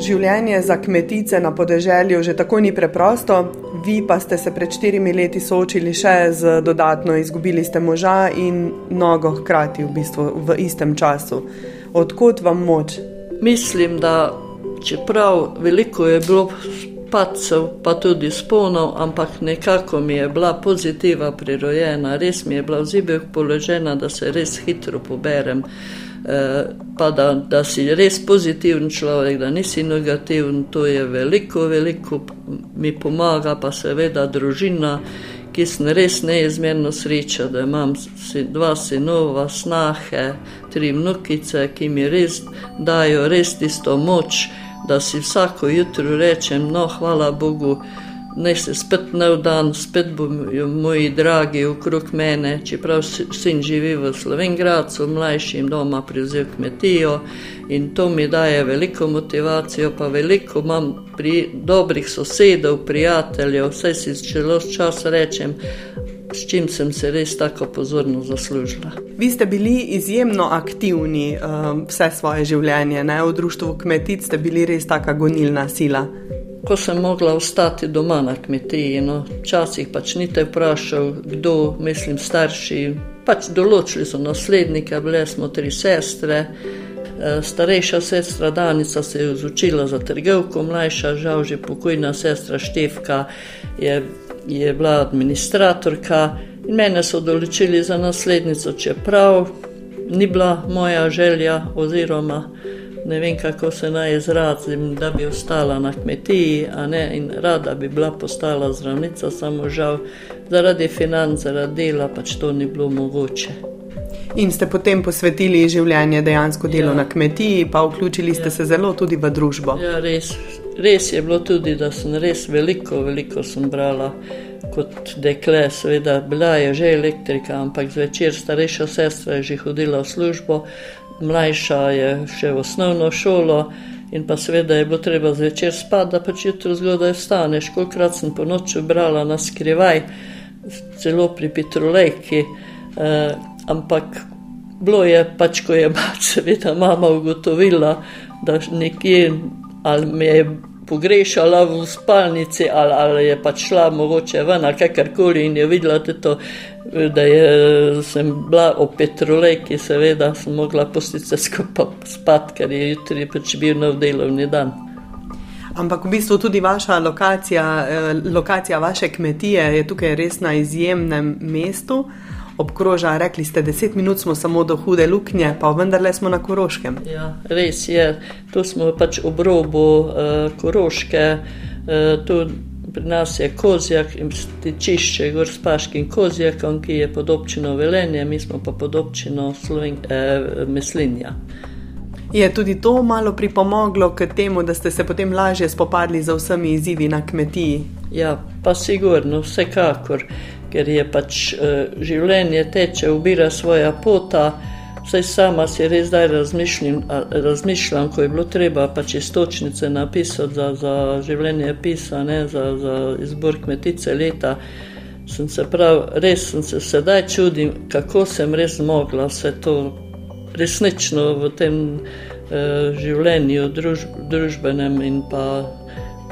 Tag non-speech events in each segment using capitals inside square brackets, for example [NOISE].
življenje za kmetice na podeželju že tako ni preprosto, vi pa ste se pred štirimi leti soočili še z dodatno, izgubili ste moža in nogo hkrati v bistvu v istem času. Odkud vam moč? Mislim, da čeprav veliko je bilo padcev, pa tudi sponov, ampak nekako mi je bila pozitiva prirojena, res mi je bila v zibih položena, da se res hitro poberem. Eh, pa da, da si res pozitiven človek, da nisi negativen, to je veliko, veliko mi pomaga, pa seveda družina, ki sem res neizmerno sreča, da imam dva sinova, snahe, tri vnukice, ki mi res dajo res tisto moč da si vsako jutro rečem, no, hvala Bogu, naj se spet nov dan, spet bodo moji dragi okrog mene, čeprav sin živi v Slovengradu, mlajšim doma prevzel kmetijo in to mi daje veliko motivacijo, pa veliko imam pri dobrih sosedov, prijateljev, vse si čelo čas rečem, s čim sem se res tako pozorno zaslužila. Vi ste bili izjemno aktivni um, vse svoje življenje, ne? v društvu kmetic ste bili res taka gonilna sila. Ko sem mogla ostati doma na kmetiji, no, včasih pač nite vprašal, kdo, mislim, starši. Pač določili so naslednike, bile smo tri sestre. Eh, starejša sestra Danica se je izučila za trgovko, mlajša, žal že pokojna sestra Števka je je bila administratorka in mene so določili za naslednico, čeprav ni bila moja želja, oziroma ne vem, kako se naj izrazim, da bi ostala na kmetiji, a ne in rada bi bila postala zdravnica, samo žal zaradi financ, zaradi dela pač to ni bilo mogoče. In ste potem posvetili življenje dejansko delu ja. na kmetiji, pa vključili ste ja. se zelo tudi v družbo. Ja, res, res je bilo tudi, da sem res veliko, veliko sem brala kot dekle. Seveda, bila je že elektrika, ampak zvečer starejša sestra je že hodila v službo, mlajša je še v osnovno šolo. In pa seveda je bilo treba zvečer spati, da pač jutro zgodaj vstaneš. Kolikrat sem po noči brala na skrivaj, celo pri Petrolejki, eh, ampak bilo je pač, ko je pač [LAUGHS] seveda mama ugotovila, da nekje ali me je pogrešala v spalnici, ali, ali je pač šla mogoče ven, ali kakorkoli in je videla to, da je, sem bila o petrolejki, seveda sem mogla pustiti se skupaj spat, ker je jutri pač bil nov delovni dan. Ampak v bistvu tudi vaša lokacija, eh, lokacija vaše kmetije je tukaj res na izjemnem mestu obkroža, rekli ste, deset minut smo samo do hude luknje, pa vendarle smo na Koroškem. Ja, res je, tu smo pač ob robu uh, Koroške, uh, tu pri nas je kozjak in stičišče gor s Paškim kozjakom, ki je pod občino Velenje, mi smo pa pod občino Sloven, eh, Meslinja. Je tudi to malo pripomoglo k temu, da ste se potem lažje spopadli z vsemi izzivi na kmetiji? Ja, pa sigurno, vsekakor ker je pač uh, življenje teče, ubira svoja pota. Vsaj sama si res zdaj razmišljam, ko je bilo treba pač istočnice napisati za, za življenje pisa, ne, za, za izbor kmetice leta. Sem se prav, res sem se sedaj čudim, kako sem res mogla vse to resnično v tem uh, življenju druž, družbenem in pa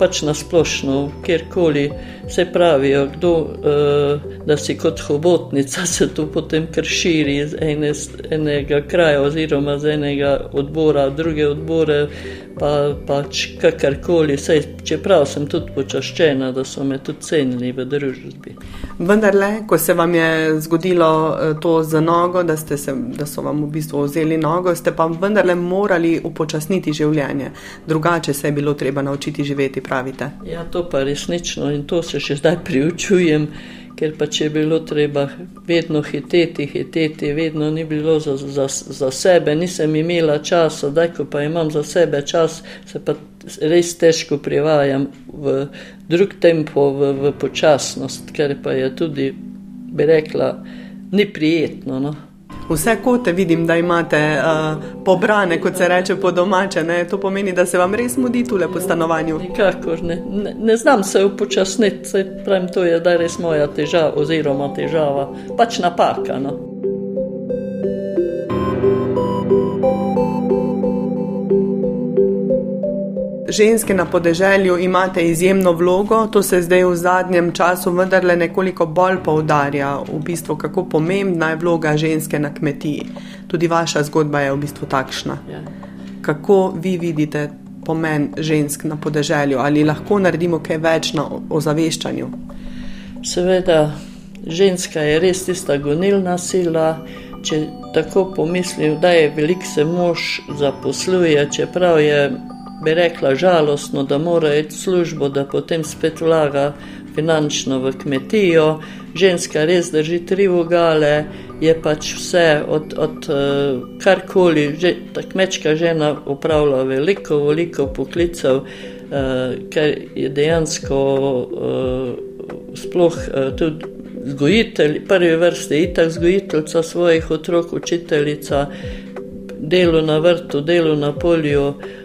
pač nasplošno, kjerkoli se pravijo, kdo, uh, da si kot hobotnica, se to potem kar širi iz ene, enega kraja oziroma iz enega odbora, druge odbore, pa pač kakorkoli. Čeprav sem tudi počaščena, da so me tudi cenili v družbi. Vendar le, ko se vam je zgodilo eh, to z nogo, da, se, da so vam v bistvu vzeli nogo, ste pa vendarle morali upočasniti življenje. Drugače se je bilo treba naučiti živeti, pravite. Ja, to pa resnično in to se še zdaj priučujem ker pa če je bilo treba vedno hiteti, hiteti, vedno ni bilo za, za, za sebe, nisem imela časa, da ko pa imam za sebe čas, se pa res težko privajam v drug tempo, v, v počasnost, ker pa je tudi, bi rekla, ni prijetno. No? Vse kote vidim, da imate uh, pobrane, kot se reče po domače. Ne? To pomeni, da se vam res mudi tule po stanovanju. Nikakor ne. ne, ne znam se upočasniti, pravim, to je da res moja težava oziroma težava, pač napaka. No? Ženske na podeželju imate izjemno vlogo, to se zdaj v zadnjem času vendarle nekoliko bolj poudarja, v bistvu kako pomembna je vloga ženske na kmetiji. Tudi vaša zgodba je v bistvu takšna. Ja. Kako vi vidite pomen žensk na podeželju, ali lahko naredimo kaj več na ozaveščanju? Seveda, ženska je res tista gonilna sila. Če tako pomislim, da je velik se mož zaposluje, čeprav je bi rekla, žalostno, da mora iti v službo, da potem spet vlaga finančno v kmetijo. Ženska res drži tri vogale, je pač vse od, od uh, karkoli. Že, ta kmečka žena upravlja veliko, veliko poklicev, uh, ker je dejansko uh, sploh uh, tudi. Zgojitelj, prvi vrsti je itak zgojiteljica svojih otrok, učiteljica, delo na vrtu, delo na polju, uh,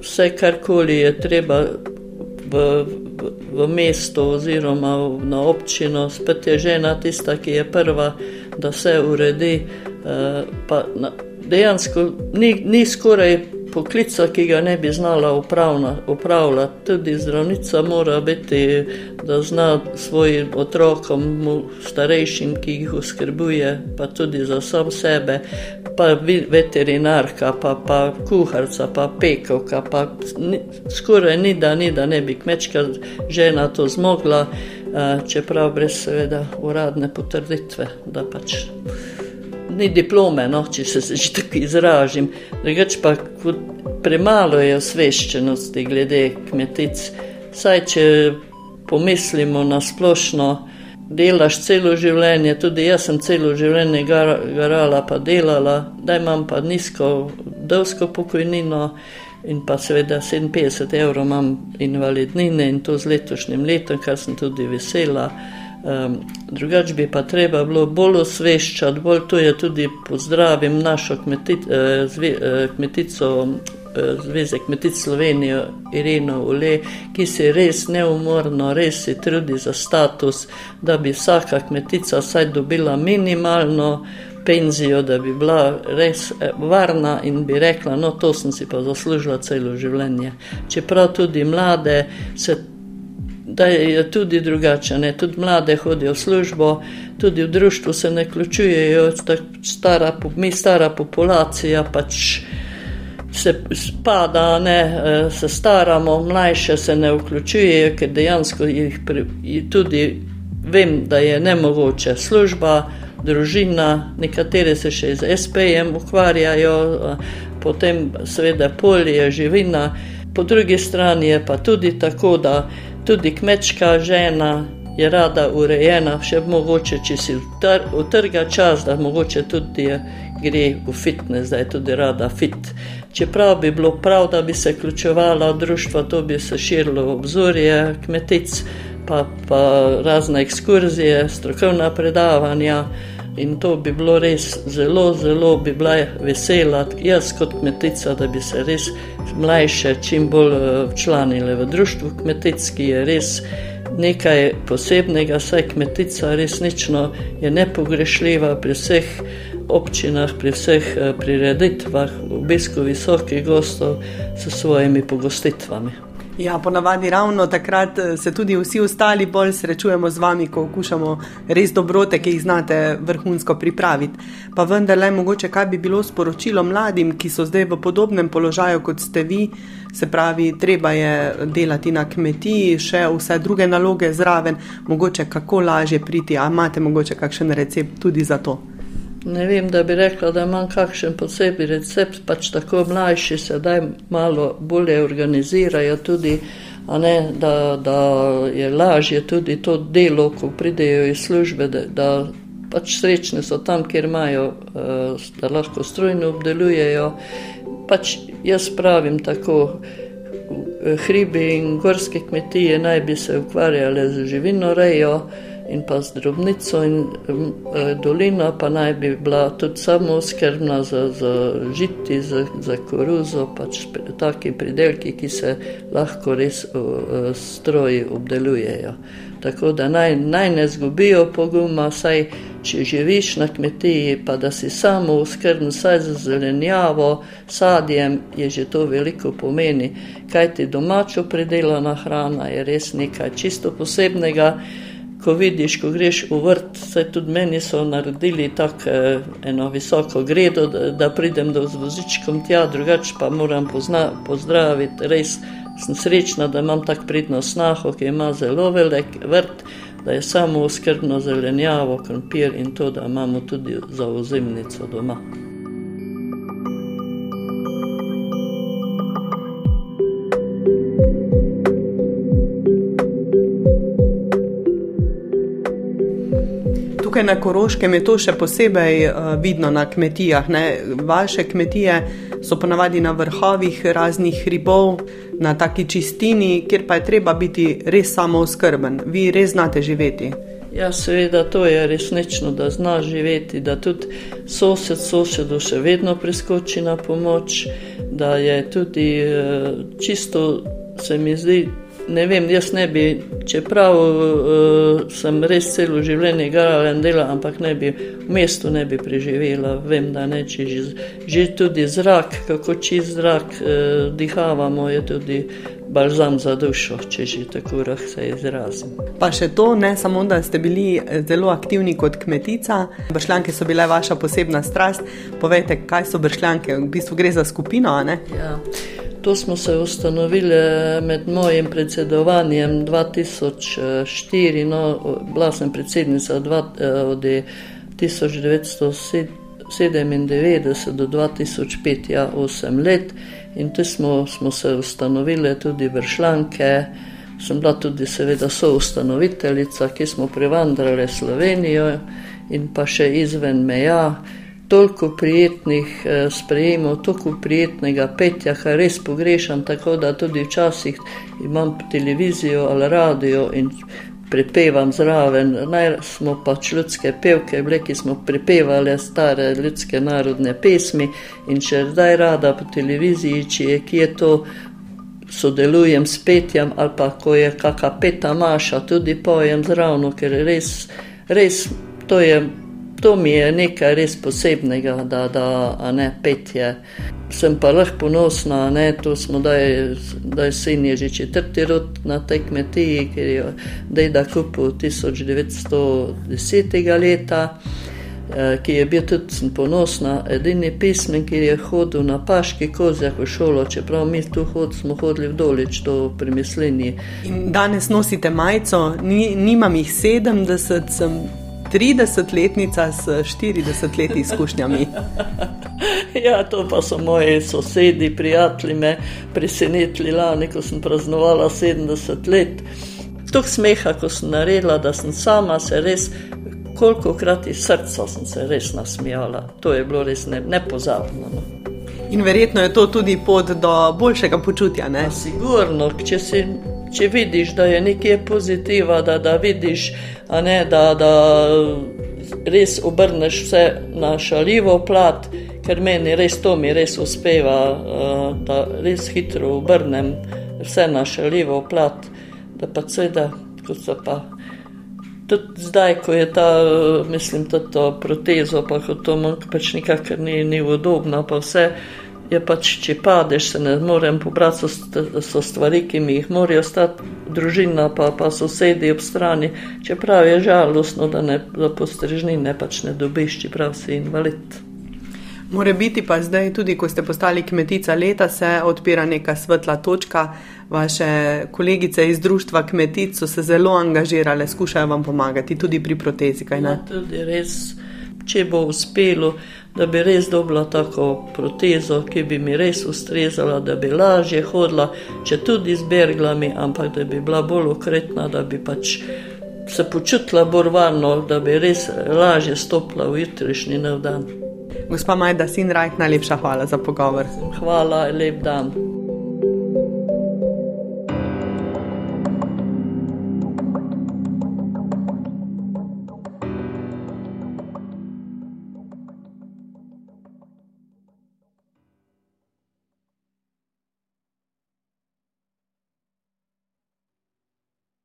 vse karkoli je treba v, v, v mestu oziroma na občino, spet je žena tista, ki je prva, da se uredi. Uh, pa, na, dejansko ni, ni skoraj poklica, ki ga ne bi znala upravljati. Tudi zdravnica mora biti, da zna svojim otrokom, starejšim, ki jih oskrbuje, pa tudi za sam sebe, pa veterinarka, pa, pa kuharca, pa pekovka. Pa ni, skoraj ni da, ni da ne bi kmečka žena to zmogla, čeprav brez seveda uradne potrditve, da pač ni diplome, no, če se že tako izražim. Drugač pa premalo je osveščenosti glede kmetic. Saj, če pomislimo na splošno, delaš celo življenje, tudi jaz sem celo življenje garala, pa delala, da imam pa nizko, dolsko pokojnino. In pa seveda 57 evrov imam invalidnine in to z letošnjim letom, kar sem tudi vesela. Um, drugač bi pa treba bilo bolj osveščati, bolj to je tudi pozdravim našo kmetit, eh, zve, eh, kmetico, Zveze kmetic Slovenijo, Ireno Ule, ki se res neumorno, res se trudi za status, da bi vsaka kmetica vsaj dobila minimalno penzijo, da bi bila res eh, varna in bi rekla, no to sem si pa zaslužila celo življenje. Čeprav tudi mlade se da je tudi drugače. Ne? Tudi mlade hodijo v službo, tudi v društvu se ne ključujejo, stara, mi stara populacija pač se spada, ne, e, se staramo, mlajše se ne vključujejo, ker dejansko jih tudi vem, da je nemogoče služba. Družina, nekatere se še z SP-jem ukvarjajo, potem seveda polje, živina, po drugi strani je pa tudi tako, da Tudi kmečka žena je rada urejena, še mogoče, če si utrga čas, da mogoče tudi gre v fitness, da je tudi rada fit. Čeprav bi bilo prav, da bi se vključevala v društvo, to bi se širilo obzorje kmetic, pa, pa razne ekskurzije, strokovna predavanja. In to bi bilo res zelo, zelo bi bila vesela, jaz kot kmetica, da bi se res mlajše čim bolj eh, včlanile v društvo kmetijski, je res nekaj posebnega, saj kmetica resnično je nepogrešljiva pri vseh občinah, pri vseh eh, prireditvah, v obisku visokih gostov s svojimi pogostitvami. Ja, ponavadi ravno takrat eh, se tudi vsi ostali bolj srečujemo z vami, ko okušamo res dobrote, ki jih znate vrhunsko pripraviti. Pa vendarle, mogoče kaj bi bilo sporočilo mladim, ki so zdaj v podobnem položaju kot ste vi, se pravi, treba je delati na kmetiji, še vse druge naloge zraven, mogoče kako lažje priti, a imate mogoče kakšen recept tudi za to. Ne vem, da bi rekla, da imam kakšen posebni recept, pač tako mlajši se daj malo bolje organizirajo tudi, ne, da, da je lažje tudi to delo, ko pridejo iz službe, da, da pač srečni so tam, kjer imajo, eh, da lahko strojno obdelujejo. Pač jaz pravim tako, hribi in gorske kmetije naj bi se ukvarjale z živino rejo in pa z drobnico, in e, dolina pa naj bi bila tudi samo skrbna za, za žiti, za, za koruzo, pač taki pridelki, ki se lahko res e, stroji obdelujejo. Tako da naj, naj ne zgubijo poguma, saj če živiš na kmetiji, pa da si samo skrben vsaj za zelenjavo, sadjem, je že to veliko pomeni. Kaj ti domačo predelana hrana je res nekaj čisto posebnega. Ko vidiš, ko greš v vrt, se tudi meni so naredili tako eh, eno visoko gredo, da, da pridem do vozičkom tja, drugače pa moram pozna, pozdraviti. Res sem srečna, da imam tako pridno snaho, ki ima zelo velik vrt da je samo skrbno zelenjavo, krompir in to, da imamo tudi za ozimnico doma. Tukaj na Koroškem je to še posebej uh, vidno na kmetijah. Ne? Vaše kmetije so ponavadi na vrhovih raznih ribov, na taki čistini, kjer pa je treba biti res samo oskrben. Vi res znate živeti. Ja, seveda, to je resnično, da znaš živeti, da tudi sosed sosedu še vedno priskoči na pomoč, da je tudi eh, čisto, se mi zdi, ne vem, jaz ne bi, čeprav uh, sem res celo življenje garala in dela, ampak ne bi v mestu ne bi preživela. Vem, da ne, če že, že tudi zrak, kako čist zrak uh, dihavamo, je tudi balzam za dušo, če že tako rah se izrazim. Pa še to, ne samo, da ste bili eh, zelo aktivni kot kmetica, bršljanke so bile vaša posebna strast. Povejte, kaj so bršljanke, v bistvu gre za skupino, a ne? Ja. To smo se ustanovili med mojim predsedovanjem 2004, no, bila sem predsednica dva, eh, od 1997 do 2005, ja, 8 let. In tu smo, smo se ustanovili tudi vršljanke, sem bila tudi seveda soustanoviteljica, ki smo privandrali Slovenijo in pa še izven meja toliko prijetnih eh, sprejemov, toliko prijetnega petja, kar res pogrešam, tako da tudi včasih imam televizijo ali radio in prepevam zraven. Naj smo pač ljudske pevke, bile, ki smo prepevali stare ljudske narodne pesmi in če zdaj rada po televiziji, če je kje to. Sodelujem s petjem, ali pa ko je kakšna peta maša, tudi pojem zraven, ker res, res to je to mi je nekaj res posebnega, da, da ne petje. Sem pa lahko ponosna, da smo daj, daj sin je že četrti rod na tej kmetiji, ker je dejda kupil 1910. leta. Eh, ki je bil tudi ponosna, edini pismen, ki je hodil na paški kozjak v šolo, čeprav mi tu hod, smo hodili v dolič do primislenji. Danes nosite majico, Ni, nimam jih 70, sem 30-letnica s 40 leti izkušnjami. [LAUGHS] ja, to pa so moji sosedi, prijatelji me presenetili lani, ko sem praznovala 70 let. Tuk smeha, ko sem naredila, da sem sama se res, koliko krat iz srca sem se res nasmijala. To je bilo res ne, nepozabno. No. In verjetno je to tudi pot do boljšega počutja. Sigurno, če si če vidiš, da je nekaj pozitiva, da, da vidiš, ne, da, da res obrneš vse na šaljivo plat, ker meni res to mi res uspeva, da res hitro obrnem vse na šaljivo plat, da pa seveda, kot se pa. Tudi zdaj, ko je ta, mislim, to protezo, pa kot to manjka, pač nikakor ni, ni udobno, pa vse je pač, če padeš, se ne morem pobrati, so, so stvari, ki mi jih morajo ostati, družina pa, pa sosedi ob strani. Čeprav je žalostno, da ne za postrežnine pač ne dobiš, čeprav si invalid. More biti pa zdaj, tudi ko ste postali kmetica leta, se odpira neka svetla točka. Vaše kolegice iz društva kmetic so se zelo angažirale, skušajo vam pomagati tudi pri protezi. Ja, tudi res, če bo uspelo, da bi res dobila tako protezo, ki bi mi res ustrezala, da bi lažje hodila, če tudi z berglami, ampak da bi bila bolj ukretna, da bi pač se počutila bolj varno, da bi res lažje stopila v jutrišnji nov dan. Gospa Majda, sin Rajk, najlepša hvala za pogovor. Hvala, lep dan.